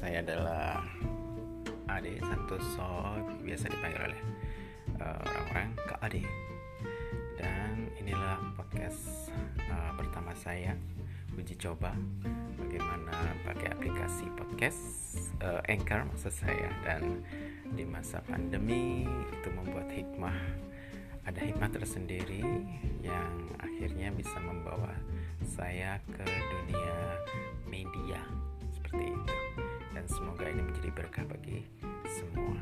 saya adalah Ade Santoso, biasa dipanggil oleh uh, orang-orang Kak Ade. Dan inilah podcast uh, pertama saya, uji coba bagaimana pakai aplikasi podcast uh, Anchor maksud saya dan di masa pandemi itu membuat hikmah ada hikmah tersendiri yang akhirnya bisa membawa saya ke dunia seperti itu. Dan semoga ini menjadi berkah bagi semua.